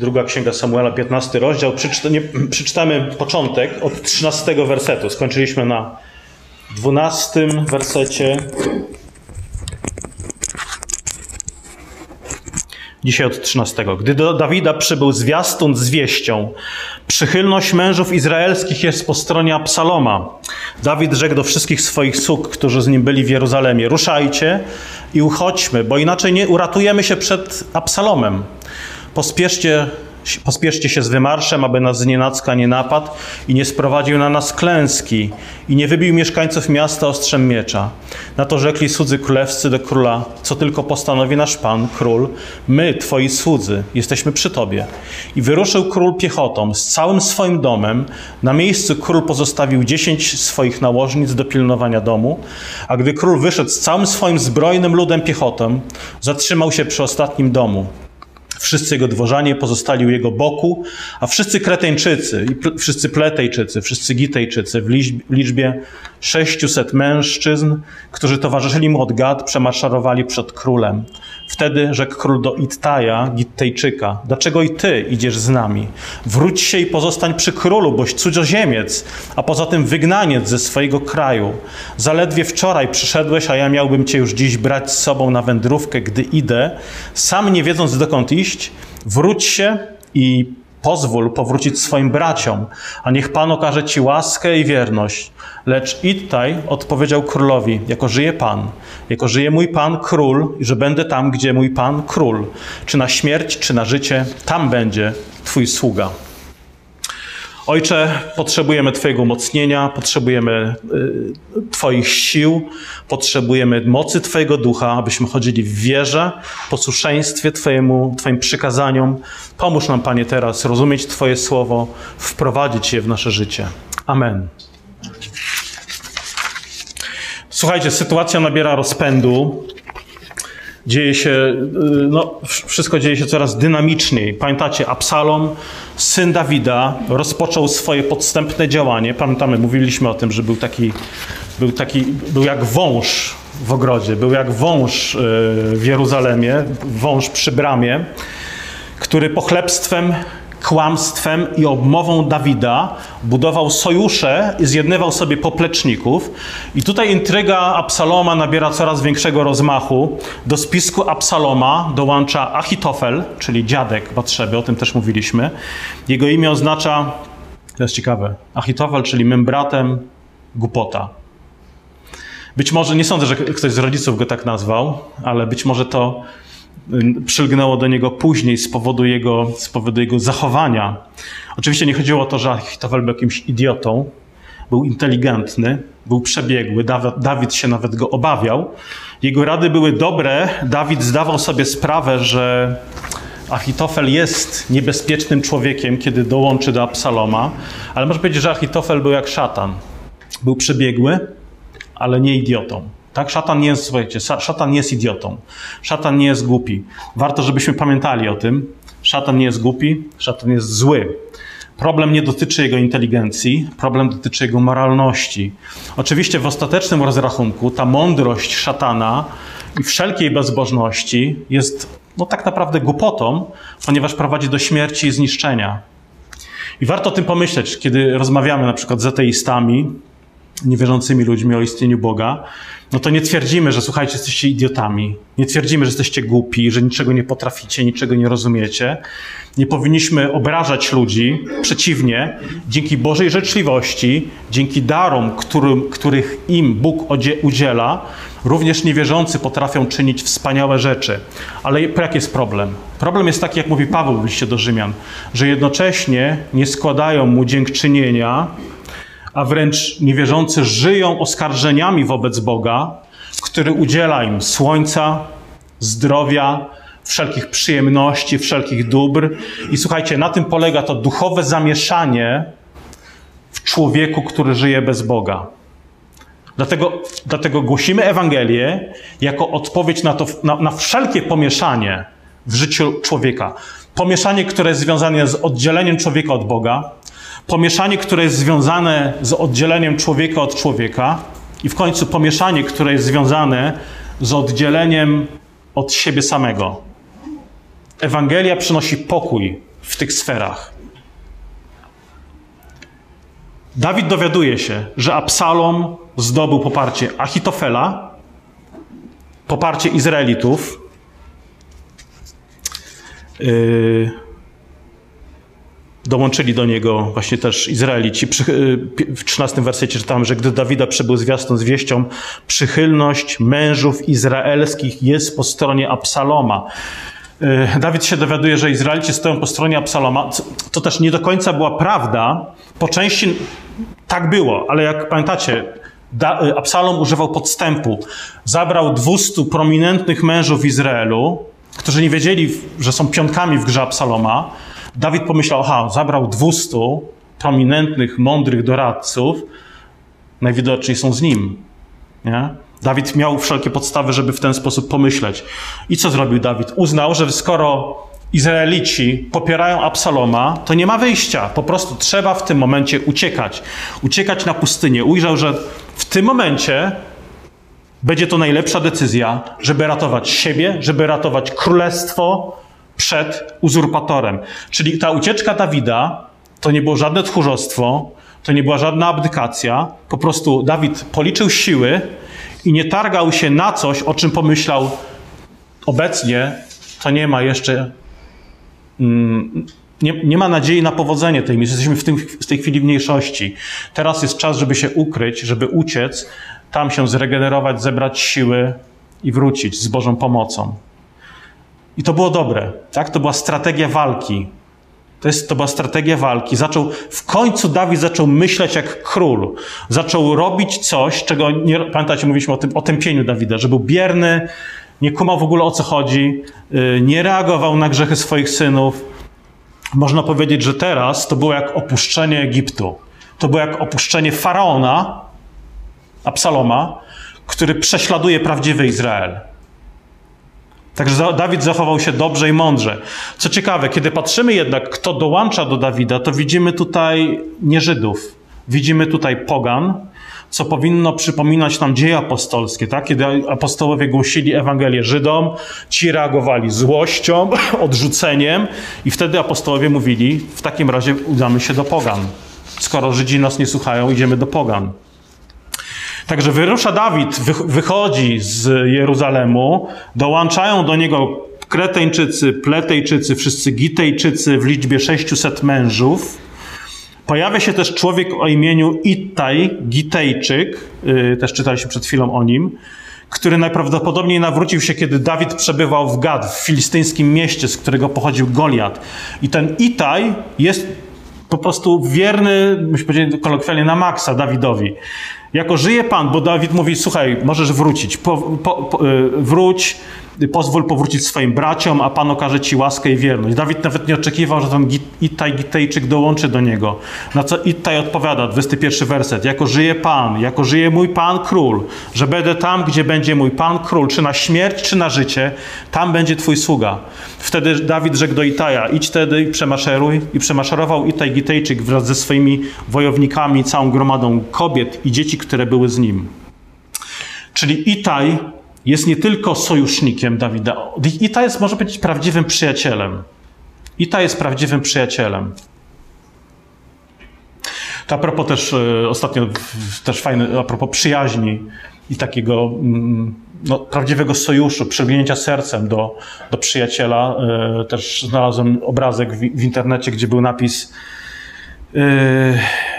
Druga Księga Samuela, 15 rozdział. Przeczytamy początek od 13 wersetu. Skończyliśmy na 12 wersecie. Dzisiaj od 13. Gdy do Dawida przybył zwiastun z wieścią, przychylność mężów izraelskich jest po stronie Absaloma. Dawid rzekł do wszystkich swoich sług, którzy z nim byli w Jeruzalemie: Ruszajcie i uchodźmy, bo inaczej nie uratujemy się przed Absalomem. Pospieszcie Pospieszcie się z wymarszem, aby nas znienacka nie napadł i nie sprowadził na nas klęski i nie wybił mieszkańców miasta ostrzem miecza. Na to rzekli słudzy królewscy do króla, co tylko postanowi nasz pan, król, my, twoi słudzy, jesteśmy przy tobie. I wyruszył król piechotą z całym swoim domem. Na miejscu król pozostawił dziesięć swoich nałożnic do pilnowania domu, a gdy król wyszedł z całym swoim zbrojnym ludem piechotą, zatrzymał się przy ostatnim domu. Wszyscy jego dworzanie pozostali u jego boku, a wszyscy Kreteńczycy, i wszyscy Pletejczycy, wszyscy Gitejczycy w liczbie 600 mężczyzn, którzy towarzyszyli mu od Gad, przemarszarowali przed królem. Wtedy rzekł król do Ittaja, Gittejczyka, dlaczego i ty idziesz z nami? Wróć się i pozostań przy królu, boś cudzoziemiec, a poza tym wygnaniec ze swojego kraju. Zaledwie wczoraj przyszedłeś, a ja miałbym cię już dziś brać z sobą na wędrówkę, gdy idę, sam nie wiedząc dokąd iść, wróć się i pozwól powrócić swoim braciom, a niech Pan okaże Ci łaskę i wierność. Lecz Ittaj odpowiedział królowi, jako żyje Pan, jako żyje mój Pan król, że będę tam, gdzie mój Pan król. Czy na śmierć, czy na życie, tam będzie Twój sługa. Ojcze, potrzebujemy Twojego umocnienia, potrzebujemy y, Twoich sił, potrzebujemy mocy Twojego ducha, abyśmy chodzili w wierze, posłuszeństwie Twojemu, Twoim przykazaniom. Pomóż nam, Panie, teraz rozumieć Twoje słowo, wprowadzić je w nasze życie. Amen. Słuchajcie, sytuacja nabiera rozpędu. Dzieje się, y, no, wszystko dzieje się coraz dynamiczniej. Pamiętacie, Absalom, syn Dawida, rozpoczął swoje podstępne działanie. Pamiętamy, mówiliśmy o tym, że był taki, był taki, był jak wąż w ogrodzie, był jak wąż y, w Jeruzalemie, wąż przy bramie, który pochlebstwem kłamstwem i obmową Dawida budował sojusze i zjednywał sobie popleczników. I tutaj intryga Absaloma nabiera coraz większego rozmachu. Do spisku Absaloma dołącza Achitofel, czyli dziadek Batrzeby, o tym też mówiliśmy. Jego imię oznacza, to jest ciekawe, Achitofel, czyli mym bratem, głupota. Być może, nie sądzę, że ktoś z rodziców go tak nazwał, ale być może to przylgnęło do niego później z powodu jego, z powodu jego zachowania. Oczywiście nie chodziło o to, że Achitofel był jakimś idiotą, był inteligentny, był przebiegły, Dawid się nawet go obawiał. Jego rady były dobre, Dawid zdawał sobie sprawę, że Achitofel jest niebezpiecznym człowiekiem, kiedy dołączy do Absaloma, ale można powiedzieć, że Achitofel był jak szatan. Był przebiegły, ale nie idiotą. Tak, szatan jest, słuchajcie, szatan nie jest idiotą. Szatan nie jest głupi. Warto, żebyśmy pamiętali o tym. Szatan nie jest głupi, szatan jest zły. Problem nie dotyczy jego inteligencji, problem dotyczy jego moralności. Oczywiście w ostatecznym rozrachunku ta mądrość szatana i wszelkiej bezbożności jest no, tak naprawdę głupotą, ponieważ prowadzi do śmierci i zniszczenia. I warto o tym pomyśleć, kiedy rozmawiamy na przykład z ateistami, niewierzącymi ludźmi o istnieniu Boga, no to nie twierdzimy, że słuchajcie, jesteście idiotami. Nie twierdzimy, że jesteście głupi, że niczego nie potraficie, niczego nie rozumiecie. Nie powinniśmy obrażać ludzi. Przeciwnie, dzięki Bożej życzliwości, dzięki darom, którym, których im Bóg udziela, również niewierzący potrafią czynić wspaniałe rzeczy. Ale jaki jest problem? Problem jest taki, jak mówi Paweł w liście do Rzymian, że jednocześnie nie składają mu dziękczynienia a wręcz niewierzący żyją oskarżeniami wobec Boga, który udziela im słońca, zdrowia, wszelkich przyjemności, wszelkich dóbr. I słuchajcie, na tym polega to duchowe zamieszanie w człowieku, który żyje bez Boga. Dlatego, dlatego głosimy Ewangelię jako odpowiedź na, to, na, na wszelkie pomieszanie w życiu człowieka. Pomieszanie, które jest związane z oddzieleniem człowieka od Boga, pomieszanie, które jest związane z oddzieleniem człowieka od człowieka, i w końcu pomieszanie, które jest związane z oddzieleniem od siebie samego. Ewangelia przynosi pokój w tych sferach. Dawid dowiaduje się, że Absalom zdobył poparcie Achitofela, poparcie Izraelitów. Yy, dołączyli do niego właśnie też Izraelici. Yy, w 13 wersecie czytamy, że gdy Dawida przybył zwiastun z wieścią, przychylność mężów izraelskich jest po stronie Absaloma. Yy, Dawid się dowiaduje, że Izraelici stoją po stronie Absaloma. To też nie do końca była prawda. Po części tak było, ale jak pamiętacie, Absalom używał podstępu. Zabrał 200 prominentnych mężów Izraelu, którzy nie wiedzieli, że są pionkami w grze Absaloma. Dawid pomyślał, aha, zabrał 200 prominentnych, mądrych doradców, najwidoczniej są z nim. Nie? Dawid miał wszelkie podstawy, żeby w ten sposób pomyśleć. I co zrobił Dawid? Uznał, że skoro Izraelici popierają Absaloma, to nie ma wyjścia. Po prostu trzeba w tym momencie uciekać. Uciekać na pustynię. Ujrzał, że w tym momencie będzie to najlepsza decyzja, żeby ratować siebie, żeby ratować królestwo przed uzurpatorem. Czyli ta ucieczka Dawida to nie było żadne tchórzostwo, to nie była żadna abdykacja. Po prostu Dawid policzył siły i nie targał się na coś, o czym pomyślał obecnie, to nie ma jeszcze Mm, nie, nie, ma nadziei na powodzenie tej misji. Jesteśmy w, tym, w tej chwili w mniejszości. Teraz jest czas, żeby się ukryć, żeby uciec, tam się zregenerować, zebrać siły i wrócić z Bożą pomocą. I to było dobre, tak? To była strategia walki. To, jest, to była strategia walki. Zaczął, w końcu Dawid zaczął myśleć jak król. Zaczął robić coś, czego nie, pamiętacie, mówiliśmy o tym, o tępieniu Dawida, że był bierny, nie kumał w ogóle o co chodzi, y, nie reagował na grzechy swoich synów. Można powiedzieć, że teraz to było jak opuszczenie Egiptu. To było jak opuszczenie faraona, Absaloma, który prześladuje prawdziwy Izrael. Także Dawid zachował się dobrze i mądrze. Co ciekawe, kiedy patrzymy jednak, kto dołącza do Dawida, to widzimy tutaj nie Żydów. Widzimy tutaj pogan, co powinno przypominać nam dzieje apostolskie, tak? Kiedy apostołowie głosili Ewangelię Żydom, ci reagowali złością, odrzuceniem i wtedy apostołowie mówili, w takim razie udamy się do pogan. Skoro Żydzi nas nie słuchają, idziemy do pogan. Także wyrusza Dawid, wychodzi z Jeruzalemu, dołączają do niego Kreteńczycy, Pletejczycy, wszyscy Gitejczycy w liczbie 600 mężów. Pojawia się też człowiek o imieniu Ittaj, Gitejczyk, yy, też czytaliśmy przed chwilą o nim, który najprawdopodobniej nawrócił się, kiedy Dawid przebywał w Gad, w filistyńskim mieście, z którego pochodził Goliat. I ten Itaj jest po prostu wierny, myśmy powiedzieli kolokwialnie, na maksa Dawidowi. Jako żyje Pan, bo Dawid mówi, słuchaj, możesz wrócić, po, po, po, y, wróć, pozwól powrócić swoim braciom, a Pan okaże ci łaskę i wierność. Dawid nawet nie oczekiwał, że ten Ittaj Gitejczyk dołączy do niego. Na co Ittaj odpowiada, 21 werset, jako żyje Pan, jako żyje mój Pan Król, że będę tam, gdzie będzie mój Pan Król, czy na śmierć, czy na życie, tam będzie Twój sługa. Wtedy Dawid rzekł do Itaja, idź wtedy i przemaszeruj. I przemaszerował Itaj Gitejczyk wraz ze swoimi wojownikami, całą gromadą kobiet i dzieci, które były z nim. Czyli Itaj jest nie tylko sojusznikiem Dawida, Ita jest, może być prawdziwym przyjacielem. Ita jest prawdziwym przyjacielem. To a propos też e, ostatnio też fajne, a propos przyjaźni i takiego mm, no, prawdziwego sojuszu, przyglęcia sercem do, do przyjaciela. E, też znalazłem obrazek w, w internecie, gdzie był napis e,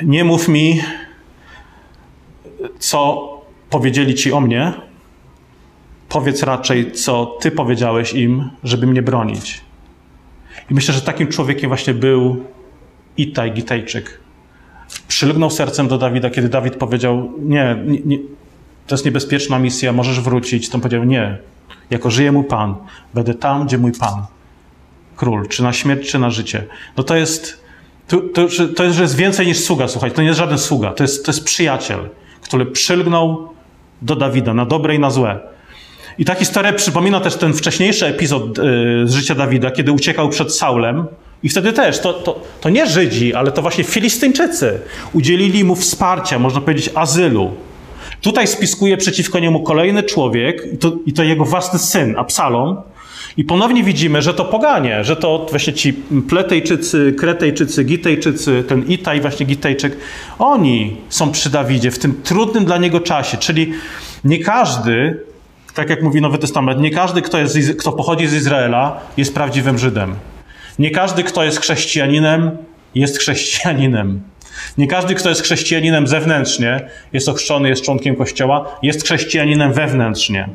nie mów mi, co powiedzieli ci o mnie, Powiedz raczej, co ty powiedziałeś im, żeby mnie bronić. I myślę, że takim człowiekiem właśnie był Itaj Gitejczyk. Przylgnął sercem do Dawida, kiedy Dawid powiedział: Nie, nie, nie to jest niebezpieczna misja, możesz wrócić. To powiedział: Nie, jako żyje mój Pan, będę tam, gdzie mój Pan, król, czy na śmierć, czy na życie. No to jest, to, to, to jest, że jest więcej niż sługa, słuchaj, to nie jest żaden sługa, to jest, to jest przyjaciel, który przylgnął do Dawida na dobre i na złe. I ta historia przypomina też ten wcześniejszy epizod y, z życia Dawida, kiedy uciekał przed Saulem. I wtedy też, to, to, to nie Żydzi, ale to właśnie Filistyńczycy udzielili mu wsparcia, można powiedzieć azylu. Tutaj spiskuje przeciwko niemu kolejny człowiek, i to, i to jego własny syn, Absalom, I ponownie widzimy, że to poganie, że to właśnie ci Pletejczycy, Kretejczycy, Gitejczycy, ten Itaj, właśnie Gitejczyk, oni są przy Dawidzie w tym trudnym dla niego czasie. Czyli nie każdy, tak jak mówi Nowy Testament, nie każdy, kto, jest, kto pochodzi z Izraela, jest prawdziwym Żydem. Nie każdy, kto jest chrześcijaninem, jest chrześcijaninem. Nie każdy, kto jest chrześcijaninem zewnętrznie, jest ochrzczony, jest członkiem Kościoła, jest chrześcijaninem wewnętrznie.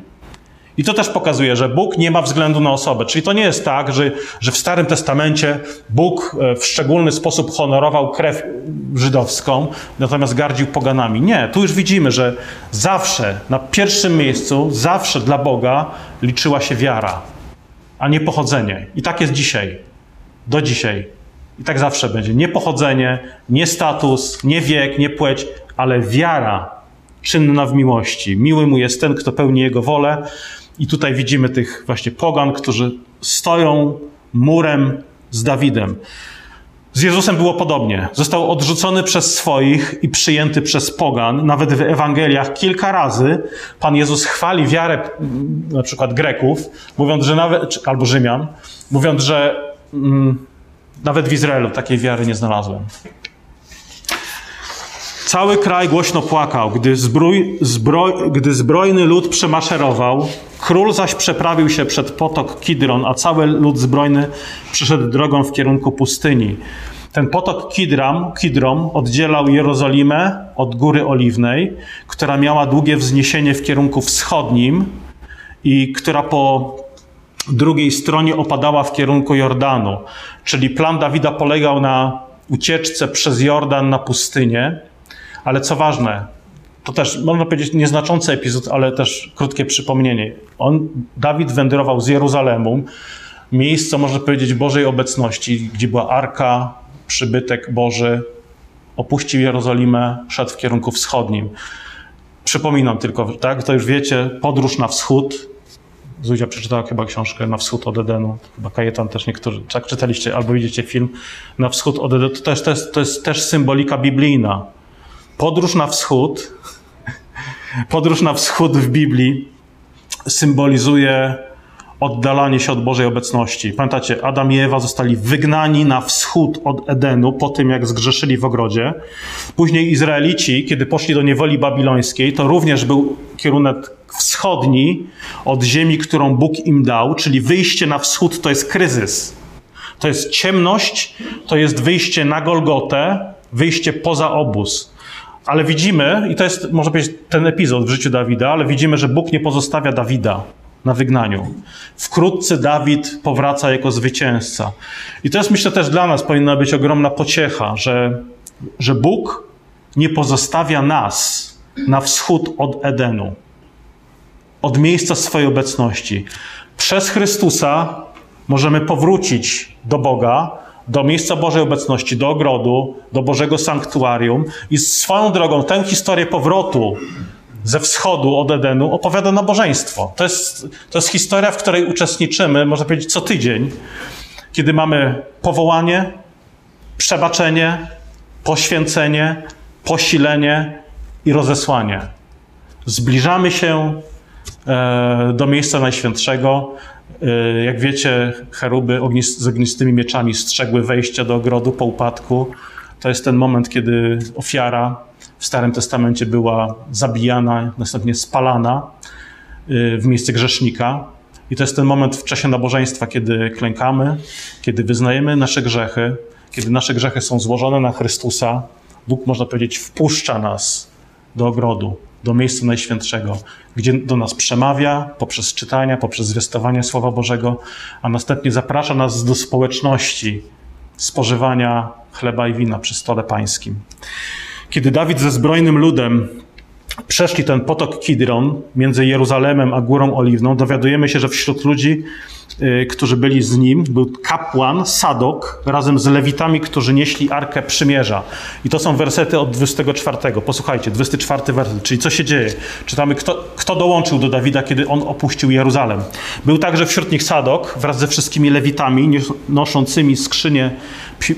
I to też pokazuje, że Bóg nie ma względu na osobę. Czyli to nie jest tak, że, że w Starym Testamencie Bóg e, w szczególny sposób honorował krew żydowską, natomiast gardził poganami. Nie, tu już widzimy, że zawsze na pierwszym miejscu, zawsze dla Boga liczyła się wiara, a nie pochodzenie. I tak jest dzisiaj. Do dzisiaj. I tak zawsze będzie. Nie pochodzenie, nie status, nie wiek, nie płeć, ale wiara czynna w miłości. Miły mu jest ten, kto pełni jego wolę. I tutaj widzimy tych właśnie pogan, którzy stoją murem z Dawidem. Z Jezusem było podobnie. Został odrzucony przez swoich i przyjęty przez pogan. Nawet w Ewangeliach kilka razy Pan Jezus chwali wiarę na przykład Greków, mówiąc, że nawet, albo Rzymian, mówiąc, że mm, nawet w Izraelu takiej wiary nie znalazłem. Cały kraj głośno płakał, gdy, zbroj, gdy zbrojny lud przemaszerował. Król zaś przeprawił się przed potok Kidron, a cały lud zbrojny przyszedł drogą w kierunku pustyni. Ten potok Kidram, Kidrom oddzielał Jerozolimę od Góry Oliwnej, która miała długie wzniesienie w kierunku wschodnim i która po drugiej stronie opadała w kierunku Jordanu. Czyli plan Dawida polegał na ucieczce przez Jordan na pustynię, ale co ważne, to też można powiedzieć nieznaczący epizod, ale też krótkie przypomnienie. On, Dawid wędrował z Jeruzalemu, miejsce, można powiedzieć, Bożej obecności, gdzie była arka, przybytek Boży, opuścił Jerozolimę, szedł w kierunku wschodnim. Przypominam tylko, tak, to już wiecie, podróż na wschód, Zuzia przeczytała chyba książkę Na wschód od Edenu. Chyba Kajetan też niektórzy. Tak czytaliście albo widzicie film Na wschód od Edenu. To też, to jest, to jest też symbolika biblijna. Podróż na wschód, podróż na wschód w Biblii symbolizuje oddalanie się od Bożej obecności. Pamiętacie, Adam i Ewa zostali wygnani na wschód od Edenu po tym, jak zgrzeszyli w ogrodzie. Później Izraelici, kiedy poszli do niewoli babilońskiej, to również był kierunek wschodni od ziemi, którą Bóg im dał, czyli wyjście na wschód to jest kryzys. To jest ciemność, to jest wyjście na Golgotę, wyjście poza obóz. Ale widzimy, i to jest, może być ten epizod w życiu Dawida, ale widzimy, że Bóg nie pozostawia Dawida na wygnaniu. Wkrótce Dawid powraca jako zwycięzca. I to jest, myślę, też dla nas powinna być ogromna pociecha, że, że Bóg nie pozostawia nas na wschód od Edenu, od miejsca swojej obecności. Przez Chrystusa możemy powrócić do Boga, do miejsca Bożej obecności, do ogrodu, do Bożego sanktuarium i swoją drogą tę historię powrotu ze wschodu od Edenu opowiada nabożeństwo. To jest, to jest historia, w której uczestniczymy, można powiedzieć, co tydzień, kiedy mamy powołanie, przebaczenie, poświęcenie, posilenie i rozesłanie. Zbliżamy się e, do miejsca Najświętszego. E, jak wiecie, cheruby z ognistymi mieczami strzegły wejścia do ogrodu po upadku. To jest ten moment, kiedy ofiara w Starym Testamencie była zabijana, następnie spalana y, w miejsce grzesznika. I to jest ten moment w czasie nabożeństwa, kiedy klękamy, kiedy wyznajemy nasze grzechy, kiedy nasze grzechy są złożone na Chrystusa. Bóg, można powiedzieć, wpuszcza nas do ogrodu, do miejsca Najświętszego, gdzie do nas przemawia poprzez czytania, poprzez zwiastowanie Słowa Bożego, a następnie zaprasza nas do społeczności spożywania chleba i wina przy stole pańskim. Kiedy Dawid ze zbrojnym ludem przeszli ten potok Kidron między Jeruzalemem a Górą Oliwną, dowiadujemy się, że wśród ludzi, y, którzy byli z nim, był kapłan Sadok razem z lewitami, którzy nieśli Arkę Przymierza. I to są wersety od 24. Posłuchajcie, 24 werset, czyli co się dzieje. Czytamy, kto, kto dołączył do Dawida, kiedy on opuścił Jeruzalem. Był także wśród nich Sadok wraz ze wszystkimi lewitami noszącymi skrzynię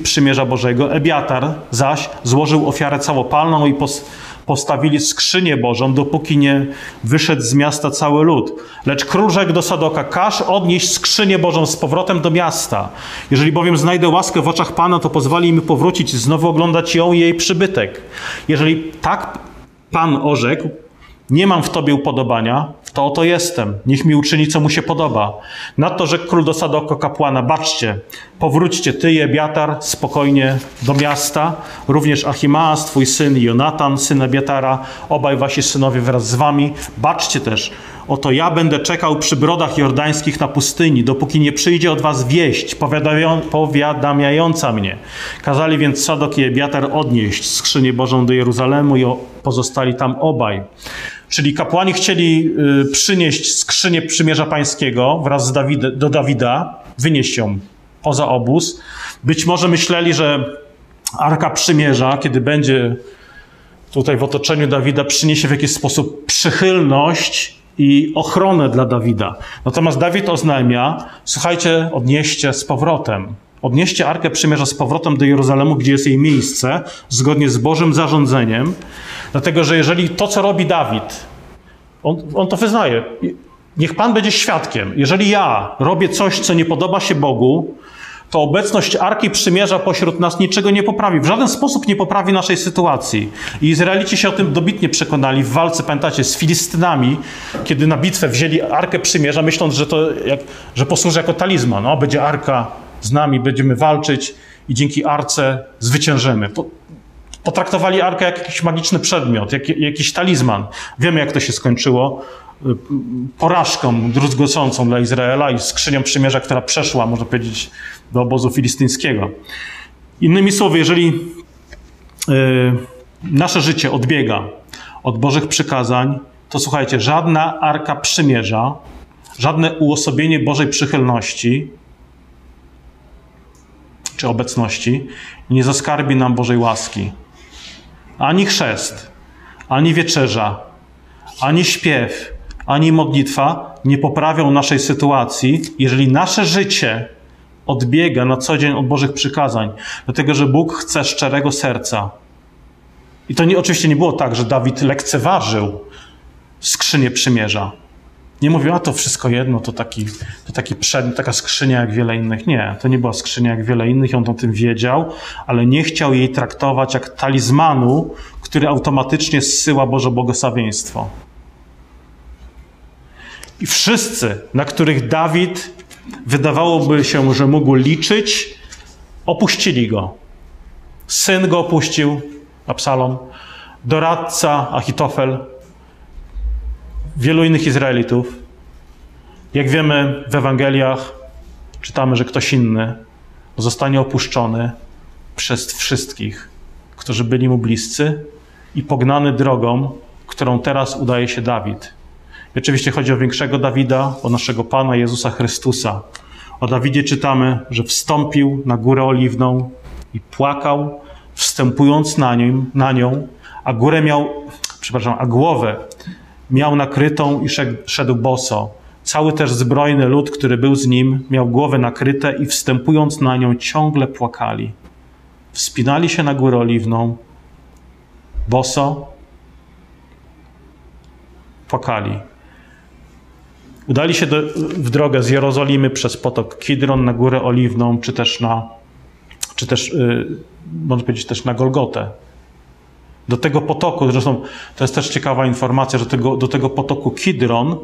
Przymierza Bożego. Ebiatar zaś złożył ofiarę całopalną i pos postawili skrzynię Bożą, dopóki nie wyszedł z miasta cały lud. Lecz król rzekł do Sadoka, każ odnieść skrzynię Bożą z powrotem do miasta. Jeżeli bowiem znajdę łaskę w oczach Pana, to pozwoli mi powrócić, znowu oglądać ją i jej przybytek. Jeżeli tak Pan orzekł, nie mam w tobie upodobania, to oto jestem. Niech mi uczyni, co mu się podoba. Nadto rzekł król do Sadoko kapłana, baczcie, powróćcie ty i Ebiatar spokojnie do miasta, również Achimaas, twój syn, Jonatan, syn Ebiatara, obaj wasi synowie wraz z wami. Baczcie też, oto ja będę czekał przy brodach jordańskich na pustyni, dopóki nie przyjdzie od was wieść powiadamiająca mnie. Kazali więc Sadok i Ebiatar odnieść skrzynię Bożą do Jeruzalemu i pozostali tam obaj. Czyli kapłani chcieli y, przynieść skrzynię przymierza pańskiego wraz z Dawid, do Dawida, wynieść ją poza obóz. Być może myśleli, że Arka Przymierza, kiedy będzie tutaj w otoczeniu Dawida, przyniesie w jakiś sposób przychylność i ochronę dla Dawida. Natomiast Dawid oznajmia, słuchajcie, odnieście z powrotem. Odnieście Arkę Przymierza z powrotem do Jeruzalemu, gdzie jest jej miejsce, zgodnie z Bożym zarządzeniem, dlatego że jeżeli to, co robi Dawid, on, on to wyznaje, niech Pan będzie świadkiem. Jeżeli ja robię coś, co nie podoba się Bogu, to obecność Arki Przymierza pośród nas niczego nie poprawi. W żaden sposób nie poprawi naszej sytuacji. I Izraelici się o tym dobitnie przekonali w walce, pamiętacie, z Filistynami, kiedy na bitwę wzięli Arkę Przymierza, myśląc, że to jak, że posłuży jako talizman. No, będzie Arka z nami, będziemy walczyć i dzięki Arce zwyciężymy. Potraktowali Arkę jak jakiś magiczny przedmiot, jak, jakiś talizman. Wiemy, jak to się skończyło porażką druzgocącą dla Izraela i skrzynią przymierza, która przeszła, można powiedzieć, do obozu filistyńskiego. Innymi słowy, jeżeli yy, nasze życie odbiega od Bożych przykazań, to słuchajcie, żadna arka przymierza, żadne uosobienie Bożej przychylności czy obecności nie zaskarbi nam Bożej łaski. Ani chrzest, ani wieczerza, ani śpiew, ani modlitwa nie poprawią naszej sytuacji, jeżeli nasze życie odbiega na co dzień od Bożych przykazań, dlatego że Bóg chce szczerego serca. I to nie, oczywiście nie było tak, że Dawid lekceważył skrzynię przymierza. Nie mówił, a to wszystko jedno, to taki, to taki przed, taka skrzynia jak wiele innych. Nie, to nie była skrzynia jak wiele innych, on o tym wiedział, ale nie chciał jej traktować jak talizmanu, który automatycznie zsyła Boże błogosławieństwo. I wszyscy, na których Dawid wydawałoby się, że mógł liczyć, opuścili go. Syn go opuścił, Absalom, doradca Achitofel, wielu innych Izraelitów. Jak wiemy w Ewangeliach, czytamy, że ktoś inny zostanie opuszczony przez wszystkich, którzy byli mu bliscy i pognany drogą, którą teraz udaje się Dawid. I oczywiście chodzi o większego Dawida, o naszego Pana Jezusa Chrystusa. O Dawidzie czytamy, że wstąpił na górę oliwną i płakał, wstępując na, nim, na nią, a górę miał, przepraszam, a głowę miał nakrytą i szedł, boso. Cały też zbrojny lud, który był z nim, miał głowę nakryte i wstępując na nią ciągle płakali. Wspinali się na górę oliwną, boso, płakali. Udali się do, w drogę z Jerozolimy przez potok Kidron na Górę Oliwną, czy też na, czy też, yy, można powiedzieć, też na Golgotę. Do tego potoku, zresztą to jest też ciekawa informacja, że tego, do tego potoku Kidron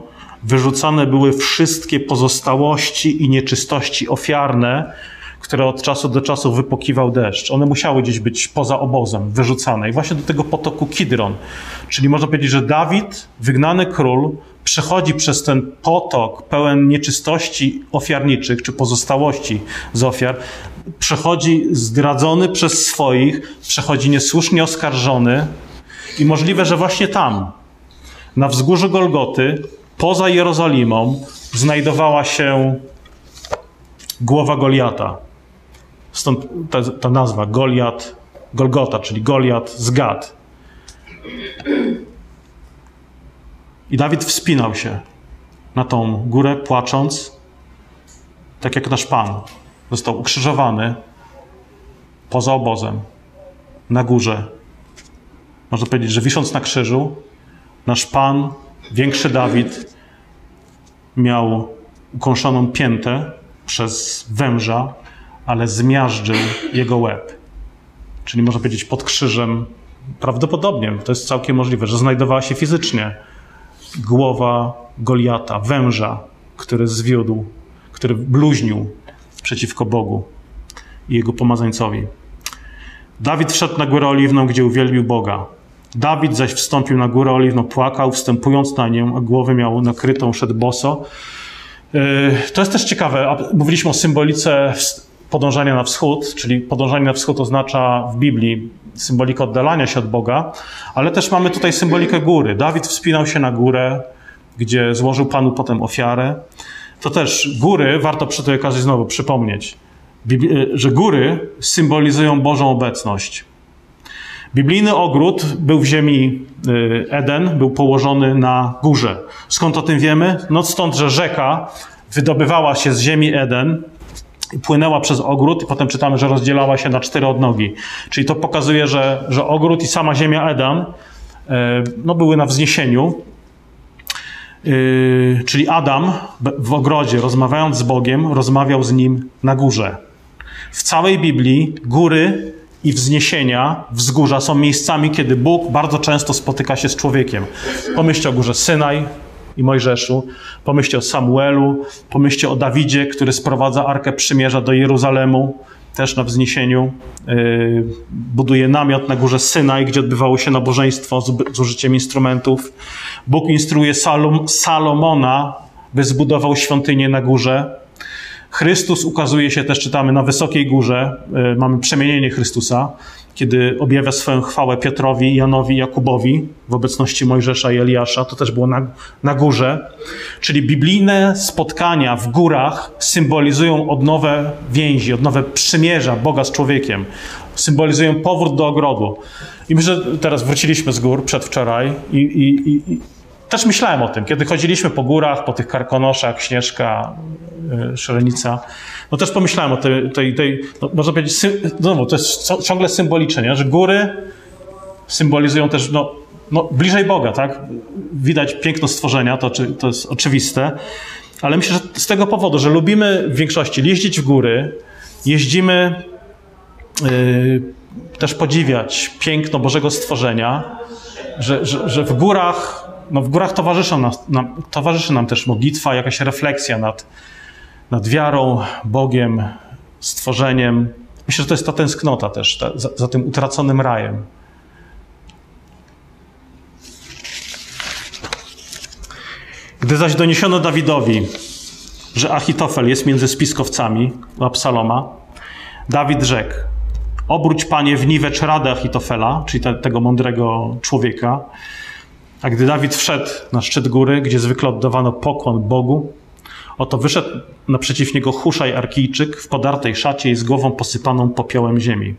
wyrzucane były wszystkie pozostałości i nieczystości ofiarne, które od czasu do czasu wypokiwał deszcz. One musiały gdzieś być poza obozem, wyrzucane. I właśnie do tego potoku Kidron. Czyli można powiedzieć, że Dawid, wygnany król, przechodzi przez ten potok pełen nieczystości ofiarniczych, czy pozostałości z ofiar, przechodzi zdradzony przez swoich, przechodzi niesłusznie oskarżony i możliwe, że właśnie tam, na wzgórzu Golgoty, poza Jerozolimą, znajdowała się głowa Goliata. Stąd ta, ta nazwa Goliat, Golgota, czyli Goliat z Gad. I Dawid wspinał się na tą górę, płacząc, tak jak nasz Pan. Został ukrzyżowany poza obozem, na górze. można powiedzieć, że wisząc na krzyżu, nasz Pan, większy Dawid, miał ukąszoną piętę przez węża, ale zmiażdżył jego łeb. Czyli można powiedzieć pod krzyżem, prawdopodobnie, to jest całkiem możliwe, że znajdowała się fizycznie głowa Goliata, węża, który zwiódł, który bluźnił przeciwko Bogu i jego pomazańcowi. Dawid wszedł na górę oliwną, gdzie uwielbił Boga. Dawid zaś wstąpił na górę oliwną, płakał, wstępując na nią, a głowę miał nakrytą, szedł boso. Yy, to jest też ciekawe. Mówiliśmy o symbolice podążania na wschód, czyli podążanie na wschód oznacza w Biblii symbolikę oddalania się od Boga, ale też mamy tutaj symbolikę góry. Dawid wspinał się na górę, gdzie złożył Panu potem ofiarę. To też góry, warto przy tej okazji znowu przypomnieć, że góry symbolizują Bożą obecność. Biblijny ogród był w ziemi y, Eden, był położony na górze. Skąd o tym wiemy? No stąd, że rzeka wydobywała się z ziemi Eden, płynęła przez ogród i potem czytamy, że rozdzielała się na cztery odnogi. Czyli to pokazuje, że, że ogród i sama ziemia Eden y, no, były na wzniesieniu. Y, czyli Adam w ogrodzie, rozmawiając z Bogiem, rozmawiał z nim na górze. W całej Biblii góry i wzniesienia, wzgórza są miejscami, kiedy Bóg bardzo często spotyka się z człowiekiem. Pomyślcie o górze Synaj i Mojżeszu, pomyślcie o Samuelu, pomyślcie o Dawidzie, który sprowadza Arkę Przymierza do Jeruzalemu, też na wzniesieniu. Yy, buduje namiot na górze Synaj, gdzie odbywało się nabożeństwo z, użyciem instrumentów. Bóg instruuje Salom, Salomona, by zbudował świątynię na górze. Chrystus ukazuje się też, czytamy, na wysokiej górze. E, mamy przemienienie Chrystusa, kiedy objawia swoją chwałę Piotrowi, Janowi, Jakubowi w obecności Mojżesza i Eliasza. To też było na, na górze. Czyli biblijne spotkania w górach symbolizują odnowę więzi, odnowę przymierza Boga z człowiekiem. Symbolizują powrót do ogrodu. I myślę, że teraz wróciliśmy z gór przedwczoraj i, i, i, też myślałem o tym, kiedy chodziliśmy po górach, po tych karkonoszach, Śnieżka, y, Szelenica, no też pomyślałem o tej, tej, tej no można powiedzieć, no, to jest ciągle symboliczne, nie? że góry symbolizują też, no, no, bliżej Boga, tak? Widać piękno stworzenia, to, to jest oczywiste, ale myślę, że z tego powodu, że lubimy w większości jeździć w góry, jeździmy yy, też podziwiać piękno Bożego stworzenia, że, że, że w górach no w górach towarzyszy nam, nam, towarzyszy nam też modlitwa, jakaś refleksja nad, nad wiarą, Bogiem, stworzeniem. Myślę, że to jest ta tęsknota też ta, za, za tym utraconym rajem. Gdy zaś doniesiono Dawidowi, że Achitofel jest między spiskowcami u Absaloma, Dawid rzekł: Obróć panie w niwecz radę Achitofela, czyli te, tego mądrego człowieka, a gdy Dawid wszedł na szczyt góry, gdzie zwykle oddawano pokłon Bogu, oto wyszedł naprzeciw niego Huszaj Arkijczyk w podartej szacie i z głową posypaną popiołem ziemi.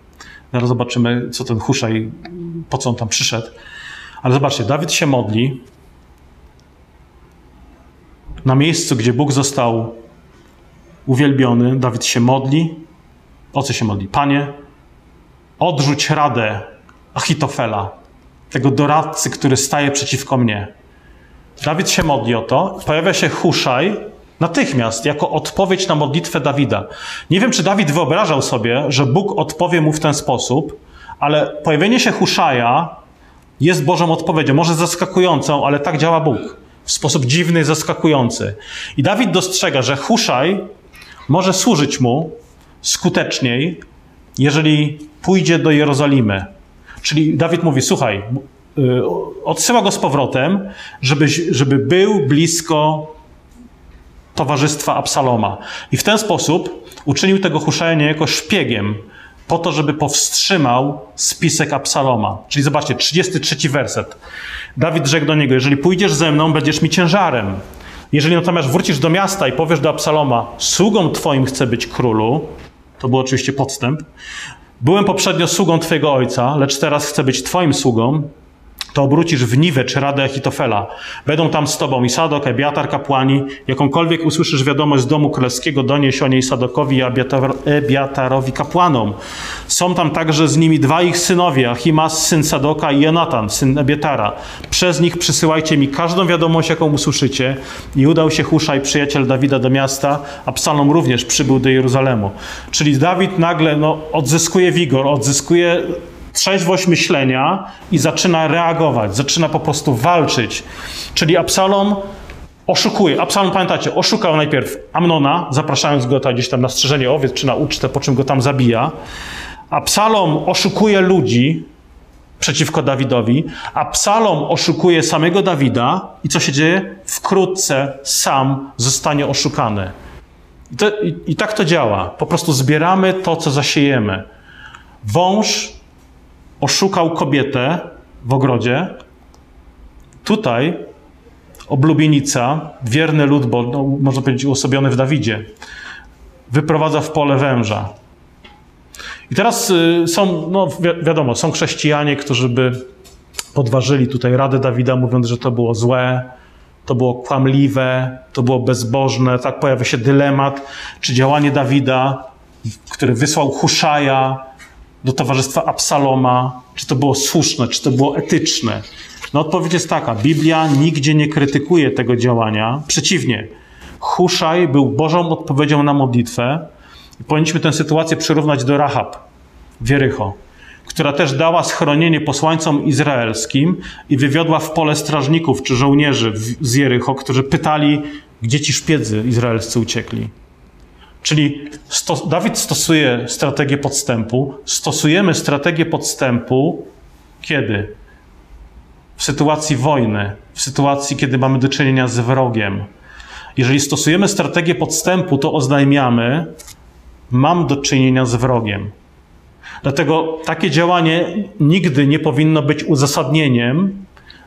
Zaraz zobaczymy, co ten Huszaj, po co on tam przyszedł. Ale zobaczcie, Dawid się modli na miejscu, gdzie Bóg został uwielbiony. Dawid się modli. O co się modli? Panie, odrzuć radę Achitofela, tego doradcy, który staje przeciwko mnie. Dawid się modli o to. Pojawia się Huszaj natychmiast jako odpowiedź na modlitwę Dawida. Nie wiem, czy Dawid wyobrażał sobie, że Bóg odpowie mu w ten sposób, ale pojawienie się Huszaja jest Bożą odpowiedzią. Może zaskakującą, ale tak działa Bóg. W sposób dziwny, zaskakujący. I Dawid dostrzega, że Huszaj może służyć mu skuteczniej, jeżeli pójdzie do Jerozolimy Czyli Dawid mówi: Słuchaj, y, odsyła go z powrotem, żeby, żeby był blisko towarzystwa Absaloma. I w ten sposób uczynił tego Huszaja niejako szpiegiem, po to, żeby powstrzymał spisek Absaloma. Czyli zobaczcie, 33 werset. Dawid rzekł do niego: Jeżeli pójdziesz ze mną, będziesz mi ciężarem. Jeżeli natomiast wrócisz do miasta i powiesz do Absaloma: Sługą twoim chcę być królu, to był oczywiście podstęp, Byłem poprzednio sługą Twojego ojca, lecz teraz chcę być Twoim sługą. To obrócisz w Niwę czy Radę Achitofela. Będą tam z tobą i Sadok, Ebiatar, kapłani. Jakąkolwiek usłyszysz wiadomość z domu królewskiego, donieś o niej Sadokowi i Ebiatar, Ebiatarowi kapłanom. Są tam także z nimi dwa ich synowie, Achimas, syn Sadoka i Jonatan, syn Ebiatara. Przez nich przysyłajcie mi każdą wiadomość, jaką usłyszycie. I udał się Huszaj, przyjaciel Dawida, do miasta, a Psalom również przybył do Jeruzalemu. Czyli Dawid nagle no, odzyskuje wigor, odzyskuje trzeźwość myślenia i zaczyna reagować, zaczyna po prostu walczyć. Czyli Absalom oszukuje. Absalom, pamiętacie, oszukał najpierw Amnona, zapraszając go tam gdzieś tam na strzeżenie owiec czy na ucztę, po czym go tam zabija. Absalom oszukuje ludzi przeciwko Dawidowi. Absalom oszukuje samego Dawida i co się dzieje? Wkrótce sam zostanie oszukany. I, to, i, I tak to działa. Po prostu zbieramy to, co zasiejemy. Wąż oszukał kobietę w ogrodzie. Tutaj oblubienica, wierny lud, bo no, można powiedzieć uosobiony w Dawidzie, wyprowadza w pole węża. I teraz y, są, no wi wiadomo, są chrześcijanie, którzy by podważyli tutaj radę Dawida, mówiąc, że to było złe, to było kłamliwe, to było bezbożne. Tak pojawia się dylemat, czy działanie Dawida, który wysłał Huszaja, do towarzystwa Absaloma, czy to było słuszne, czy to było etyczne? No odpowiedź jest taka: Biblia nigdzie nie krytykuje tego działania. Przeciwnie, Huszaj był Bożą odpowiedzią na modlitwę. I powinniśmy tę sytuację przyrównać do Rahab, Wierycho, która też dała schronienie posłańcom izraelskim i wywiodła w pole strażników czy żołnierzy z Jericho, którzy pytali, gdzie ci szpiedzy izraelscy uciekli. Czyli Dawid stosuje strategię podstępu. Stosujemy strategię podstępu kiedy? W sytuacji wojny, w sytuacji, kiedy mamy do czynienia z wrogiem. Jeżeli stosujemy strategię podstępu, to oznajmiamy, mam do czynienia z wrogiem. Dlatego takie działanie nigdy nie powinno być uzasadnieniem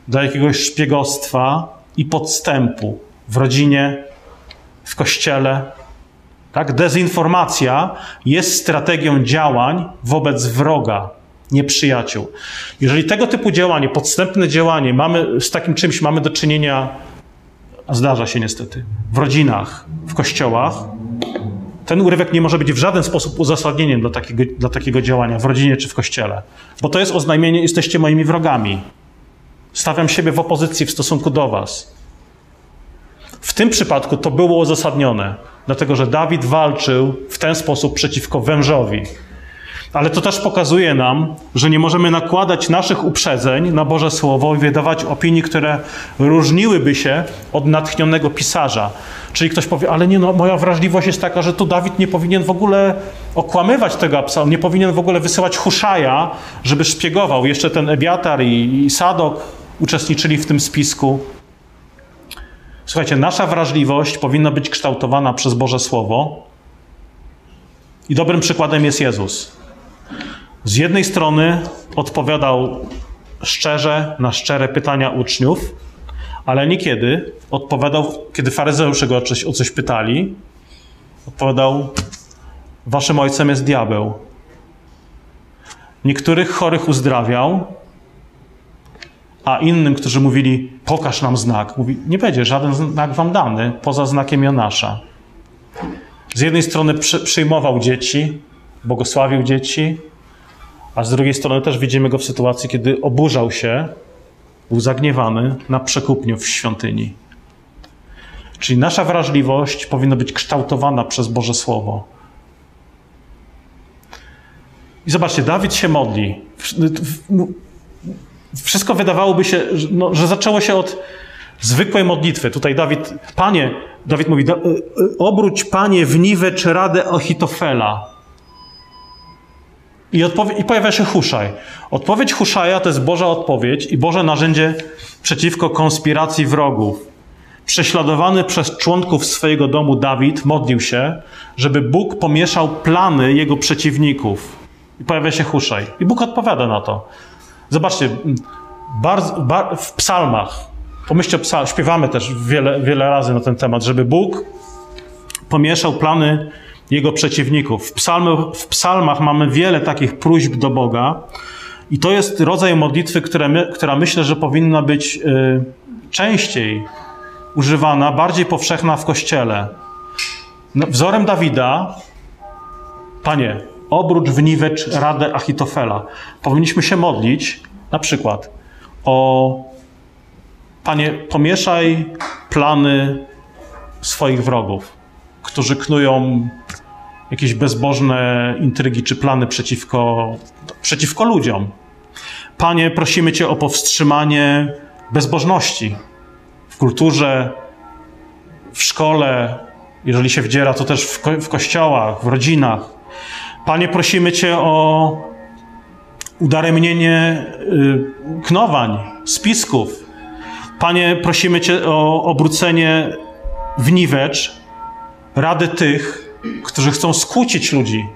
dla jakiegoś szpiegostwa i podstępu w rodzinie, w kościele, tak? Dezinformacja jest strategią działań wobec wroga, nieprzyjaciół. Jeżeli tego typu działanie, podstępne działanie, mamy, z takim czymś mamy do czynienia, a zdarza się niestety, w rodzinach, w kościołach, ten urywek nie może być w żaden sposób uzasadnieniem dla takiego, dla takiego działania w rodzinie czy w kościele, bo to jest oznajmienie, jesteście moimi wrogami. Stawiam siebie w opozycji w stosunku do was. W tym przypadku to było uzasadnione dlatego że Dawid walczył w ten sposób przeciwko wężowi. Ale to też pokazuje nam, że nie możemy nakładać naszych uprzedzeń na Boże Słowo i wydawać opinii, które różniłyby się od natchnionego pisarza. Czyli ktoś powie, ale nie, no, moja wrażliwość jest taka, że tu Dawid nie powinien w ogóle okłamywać tego Absalom, nie powinien w ogóle wysyłać Huszaja, żeby szpiegował. Jeszcze ten Ebiatar i, i Sadok uczestniczyli w tym spisku. Słuchajcie, nasza wrażliwość powinna być kształtowana przez Boże Słowo. I dobrym przykładem jest Jezus. Z jednej strony odpowiadał szczerze na szczere pytania uczniów, ale niekiedy odpowiadał, kiedy faryzeusze go o coś, pytali, odpowiadał: Waszym ojcem jest diabeł. Niektórych chorych uzdrawiał, a innym, którzy mówili, pokaż nam znak, mówi, nie będzie żaden znak wam dany, poza znakiem Jonasza. Z jednej strony przy, przyjmował dzieci, błogosławił dzieci, a z drugiej strony też widzimy go w sytuacji, kiedy oburzał się, był zagniewany na przekupniu w świątyni. Czyli nasza wrażliwość powinna być kształtowana przez Boże Słowo. I zobaczcie, Dawid się modli wszystko wydawałoby się, no, że zaczęło się od zwykłej modlitwy. Tutaj Dawid, Panie, Dawid mówi, e, obróć Panie w niwę czy radę Ochitofela. I, I pojawia się Huszaj. Odpowiedź Huszaja to jest Boża odpowiedź i Boże narzędzie przeciwko konspiracji wrogów. Prześladowany przez członków swojego domu Dawid modlił się, żeby Bóg pomieszał plany jego przeciwników. I pojawia się Huszaj. I Bóg odpowiada na to. Zobaczcie, bardzo, bar, w psalmach, pomyślcie o psalmach, śpiewamy też wiele, wiele razy na ten temat, żeby Bóg pomieszał plany jego przeciwników. W, psalmy, w psalmach mamy wiele takich próśb do Boga I to jest rodzaj modlitwy, my, która myślę, że powinna być y, częściej używana, bardziej powszechna w kościele. No, wzorem Dawida, panie, obróć w niwecz radę Achitofela. Powinniśmy się modlić na przykład o panie, pomieszaj plany swoich wrogów, którzy knują jakieś bezbożne intrygi czy plany przeciwko, przeciwko ludziom. Panie, prosimy Cię o powstrzymanie bezbożności w kulturze, w szkole, jeżeli się wdziera, to też w, ko w kościołach, w rodzinach. Panie, prosimy Cię o udaremnienie y, knowań, spisków. Panie, prosimy Cię o obrócenie w niwecz rady tych, którzy chcą skłócić ludzi.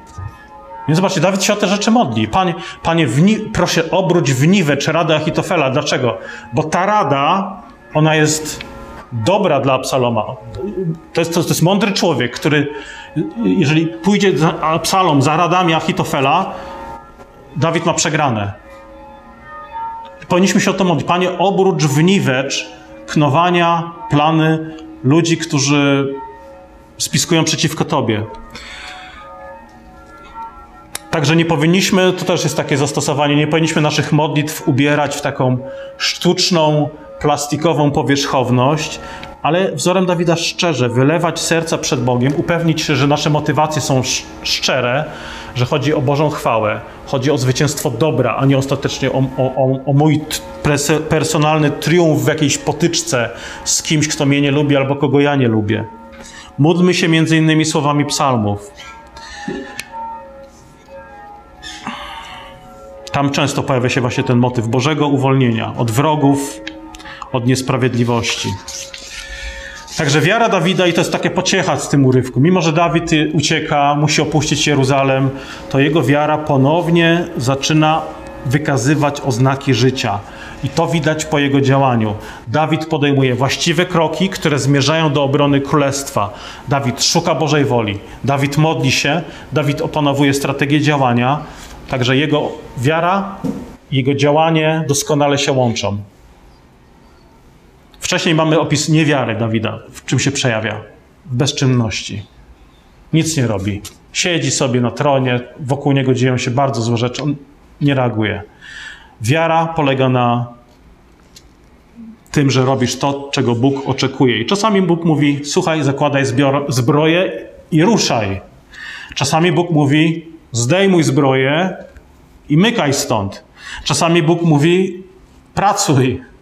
Więc zobaczcie, Dawid się o te rzeczy modli. Panie, panie wni, proszę obróć w niwecz radę Achitofela. Dlaczego? Bo ta rada, ona jest dobra dla Absaloma. To jest, to, to jest mądry człowiek, który, jeżeli pójdzie Absalom za radami Achitofela, Dawid ma przegrane. Powinniśmy się o to modlić. Panie, obróć w niwecz knowania, plany ludzi, którzy spiskują przeciwko Tobie. Także nie powinniśmy, to też jest takie zastosowanie, nie powinniśmy naszych modlitw ubierać w taką sztuczną, plastikową powierzchowność, ale wzorem Dawida szczerze, wylewać serca przed Bogiem, upewnić się, że nasze motywacje są szczere, że chodzi o Bożą chwałę, chodzi o zwycięstwo dobra, a nie ostatecznie o, o, o mój personalny triumf w jakiejś potyczce z kimś, kto mnie nie lubi albo kogo ja nie lubię. Módlmy się między innymi słowami psalmów. Tam często pojawia się właśnie ten motyw Bożego uwolnienia od wrogów, od niesprawiedliwości. Także wiara Dawida, i to jest takie pociecha z tym urywku, mimo że Dawid ucieka, musi opuścić Jeruzalem, to jego wiara ponownie zaczyna wykazywać oznaki życia. I to widać po jego działaniu. Dawid podejmuje właściwe kroki, które zmierzają do obrony królestwa. Dawid szuka Bożej woli. Dawid modli się. Dawid opanowuje strategię działania. Także jego wiara, jego działanie doskonale się łączą. Wcześniej mamy opis niewiary Dawida, w czym się przejawia? W bezczynności. Nic nie robi. Siedzi sobie na tronie, wokół niego dzieją się bardzo złe rzeczy, on nie reaguje. Wiara polega na tym, że robisz to, czego Bóg oczekuje. I czasami Bóg mówi: Słuchaj, zakładaj zbior, zbroję i ruszaj. Czasami Bóg mówi: Zdejmuj zbroję i mykaj stąd. Czasami Bóg mówi: Pracuj.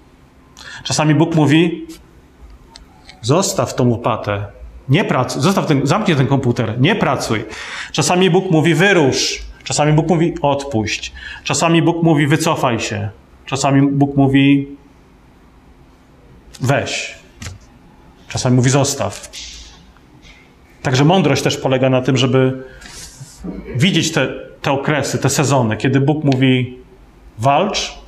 Czasami Bóg mówi: Zostaw tą łopatę. Nie pracuj. Zostaw ten, zamknij ten komputer. Nie pracuj. Czasami Bóg mówi: Wyrusz. Czasami Bóg mówi: Odpuść. Czasami Bóg mówi: Wycofaj się. Czasami Bóg mówi: Weź. Czasami mówi: Zostaw. Także mądrość też polega na tym, żeby widzieć te, te okresy, te sezony, kiedy Bóg mówi: Walcz,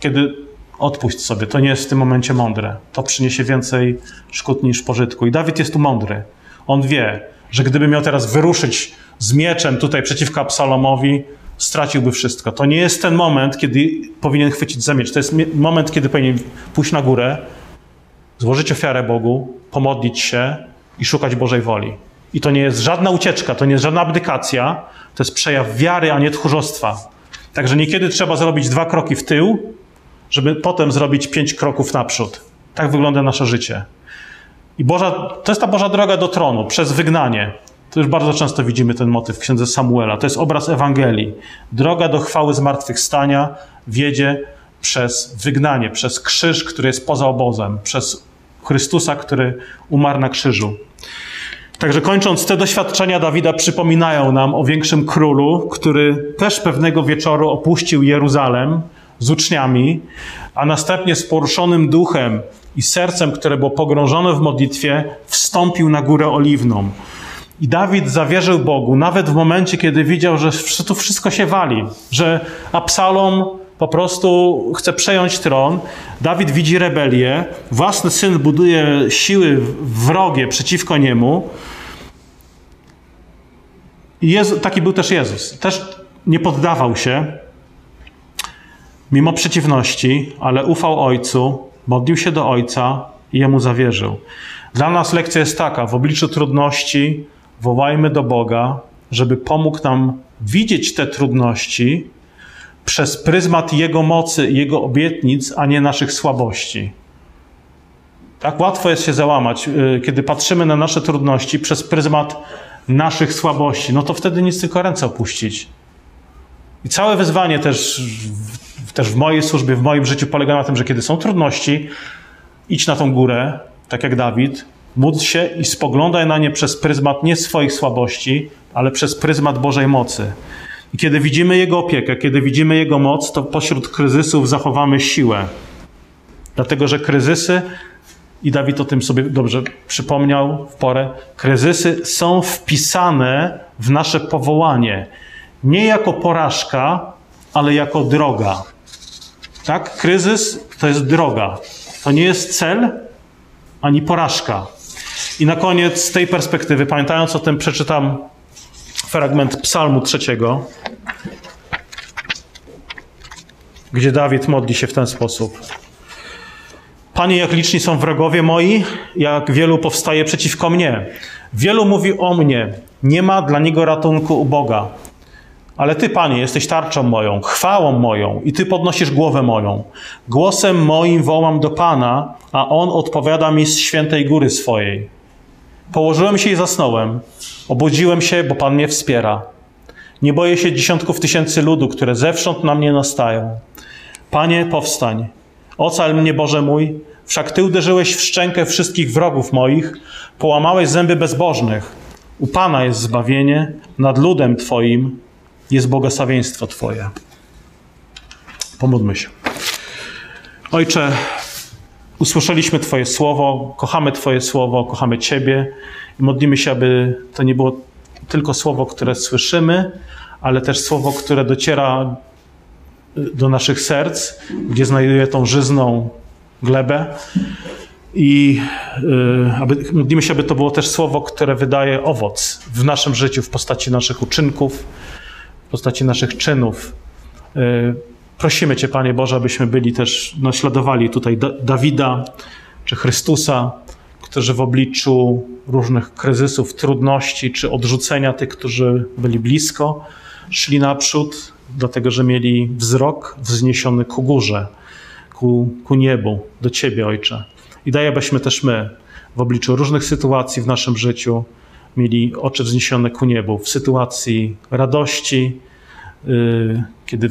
kiedy odpuść sobie. To nie jest w tym momencie mądre. To przyniesie więcej szkód niż pożytku. I Dawid jest tu mądry. On wie, że gdyby miał teraz wyruszyć z mieczem tutaj przeciwko Absalomowi, straciłby wszystko. To nie jest ten moment, kiedy powinien chwycić za miecz. To jest moment, kiedy powinien pójść na górę, złożyć ofiarę Bogu, pomodlić się i szukać Bożej woli. I to nie jest żadna ucieczka, to nie jest żadna abdykacja, to jest przejaw wiary, a nie tchórzostwa. Także niekiedy trzeba zrobić dwa kroki w tył, żeby potem zrobić pięć kroków naprzód. Tak wygląda nasze życie. I Boża, to jest ta Boża droga do tronu, przez wygnanie. To już bardzo często widzimy ten motyw w księdze Samuela. To jest obraz Ewangelii. Droga do chwały zmartwychwstania wiedzie przez wygnanie, przez krzyż, który jest poza obozem, przez Chrystusa, który umarł na krzyżu. Także kończąc, te doświadczenia Dawida przypominają nam o większym królu, który też pewnego wieczoru opuścił Jeruzalem z uczniami, a następnie z poruszonym duchem i sercem, które było pogrążone w modlitwie, wstąpił na górę oliwną. I Dawid zawierzył Bogu, nawet w momencie, kiedy widział, że tu wszystko się wali, że Absalom po prostu chce przejąć tron. Dawid widzi rebelię, własny syn buduje siły wrogie przeciwko niemu. I Jezu, taki był też Jezus. Też nie poddawał się. Mimo przeciwności, ale ufał Ojcu, modlił się do Ojca i Jemu zawierzył. Dla nas lekcja jest taka: w obliczu trudności wołajmy do Boga, żeby pomógł nam widzieć te trudności przez pryzmat Jego mocy i Jego obietnic, a nie naszych słabości. Tak łatwo jest się załamać, y, kiedy patrzymy na nasze trudności przez pryzmat naszych słabości. No to wtedy nic tylko ręce opuścić. I całe wyzwanie też, też w mojej służbie, w moim życiu polega na tym, że kiedy są trudności, idź na tą górę, tak jak Dawid, módl się i spoglądaj na nie przez pryzmat nie swoich słabości, ale przez pryzmat Bożej mocy. I kiedy widzimy Jego opiekę, kiedy widzimy Jego moc, to pośród kryzysów zachowamy siłę. Dlatego, że kryzysy, i Dawid o tym sobie dobrze przypomniał w porę, kryzysy są wpisane w nasze powołanie. Nie jako porażka, ale jako droga. Tak? Kryzys to jest droga. To nie jest cel ani porażka. I na koniec z tej perspektywy, pamiętając o tym, przeczytam fragment Psalmu trzeciego, gdzie Dawid modli się w ten sposób. Panie, jak liczni są wrogowie moi, jak wielu powstaje przeciwko mnie. Wielu mówi o mnie, nie ma dla niego ratunku u Boga. Ale Ty, Panie, jesteś tarczą moją, chwałą moją i Ty podnosisz głowę moją. Głosem moim wołam do Pana, a On odpowiada mi z świętej góry swojej. Położyłem się i zasnąłem. Obudziłem się, bo Pan mnie wspiera. Nie boję się dziesiątków tysięcy ludu, które zewsząd na mnie nastają. Panie, powstań. Ocal mnie, Boże mój, wszak Ty uderzyłeś w szczękę wszystkich wrogów moich, połamałeś zęby bezbożnych. U Pana jest zbawienie, nad ludem Twoim jest błogosławieństwo Twoje. Pomódlmy się. Ojcze, usłyszeliśmy Twoje słowo, kochamy Twoje słowo, kochamy Ciebie i modlimy się, aby to nie było tylko słowo, które słyszymy, ale też słowo, które dociera do naszych serc, gdzie znajduje tą żyzną glebę. I y, aby, modlimy się, aby to było też słowo, które wydaje owoc w naszym życiu, w postaci naszych uczynków, postaci naszych czynów. Y, prosimy Cię, Panie Boże, abyśmy byli też, naśladowali tutaj da Dawida czy Chrystusa, którzy w obliczu różnych kryzysów, trudności czy odrzucenia tych, którzy byli blisko, szli naprzód, dlatego że mieli wzrok wzniesiony ku górze, ku, ku niebu, do Ciebie, Ojcze. I daj, abyśmy też my w obliczu różnych sytuacji w naszym życiu mieli oczy wzniesione ku niebu, w sytuacji radości, yy, kiedy,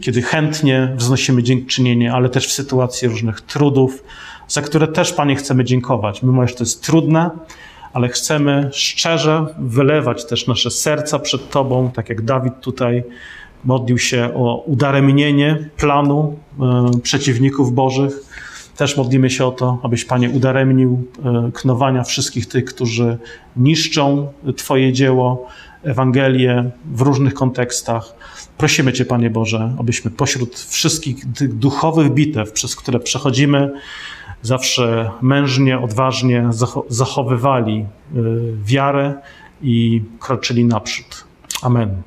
kiedy chętnie wznosimy dziękczynienie, ale też w sytuacji różnych trudów, za które też, Panie, chcemy dziękować. Mimo, że to jest trudne, ale chcemy szczerze wylewać też nasze serca przed Tobą, tak jak Dawid tutaj modlił się o udaremnienie planu e, przeciwników Bożych. Też modlimy się o to, abyś Panie udaremnił e, knowania wszystkich tych, którzy niszczą Twoje dzieło, Ewangelię w różnych kontekstach. Prosimy Cię, Panie Boże, abyśmy pośród wszystkich tych duchowych bitew, przez które przechodzimy, zawsze mężnie, odważnie zachowywali e, wiarę i kroczyli naprzód. Amen.